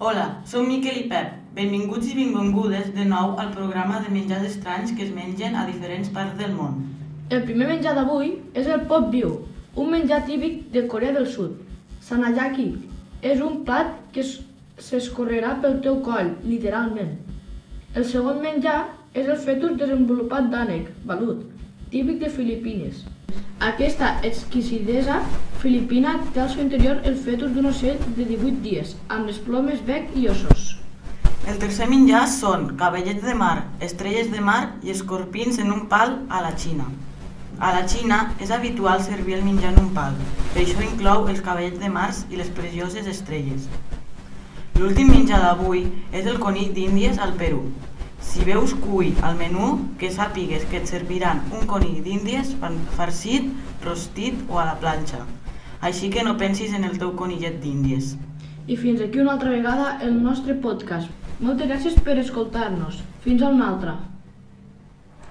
Hola, som Miquel i Pep. Benvinguts i benvingudes de nou al programa de menjars estranys que es mengen a diferents parts del món. El primer menjar d'avui és el pot viu, un menjar típic de Corea del Sud. Sanayaki és un plat que es- s'escorrerà pel teu coll, literalment. El segon menjar és el fetus desenvolupat d'ànec, balut, típic de Filipines. Aquesta exquisidesa filipina té al seu interior el fetus d'un ocell de 18 dies, amb les plomes bec i ossos. El tercer menjar són cabellets de mar, estrelles de mar i escorpins en un pal a la Xina. A la Xina és habitual servir el menjar en un pal, per això inclou els cabellets de mars i les precioses estrelles. L'últim menjar d'avui és el conill d'Índies al Perú. Si veus cuy al menú, que sàpigues que et serviran un conill d'Índies farcit, rostit o a la planxa. Així que no pensis en el teu conillet d'Índies. I fins aquí una altra vegada el nostre podcast. Moltes gràcies per escoltar-nos. Fins a una altra.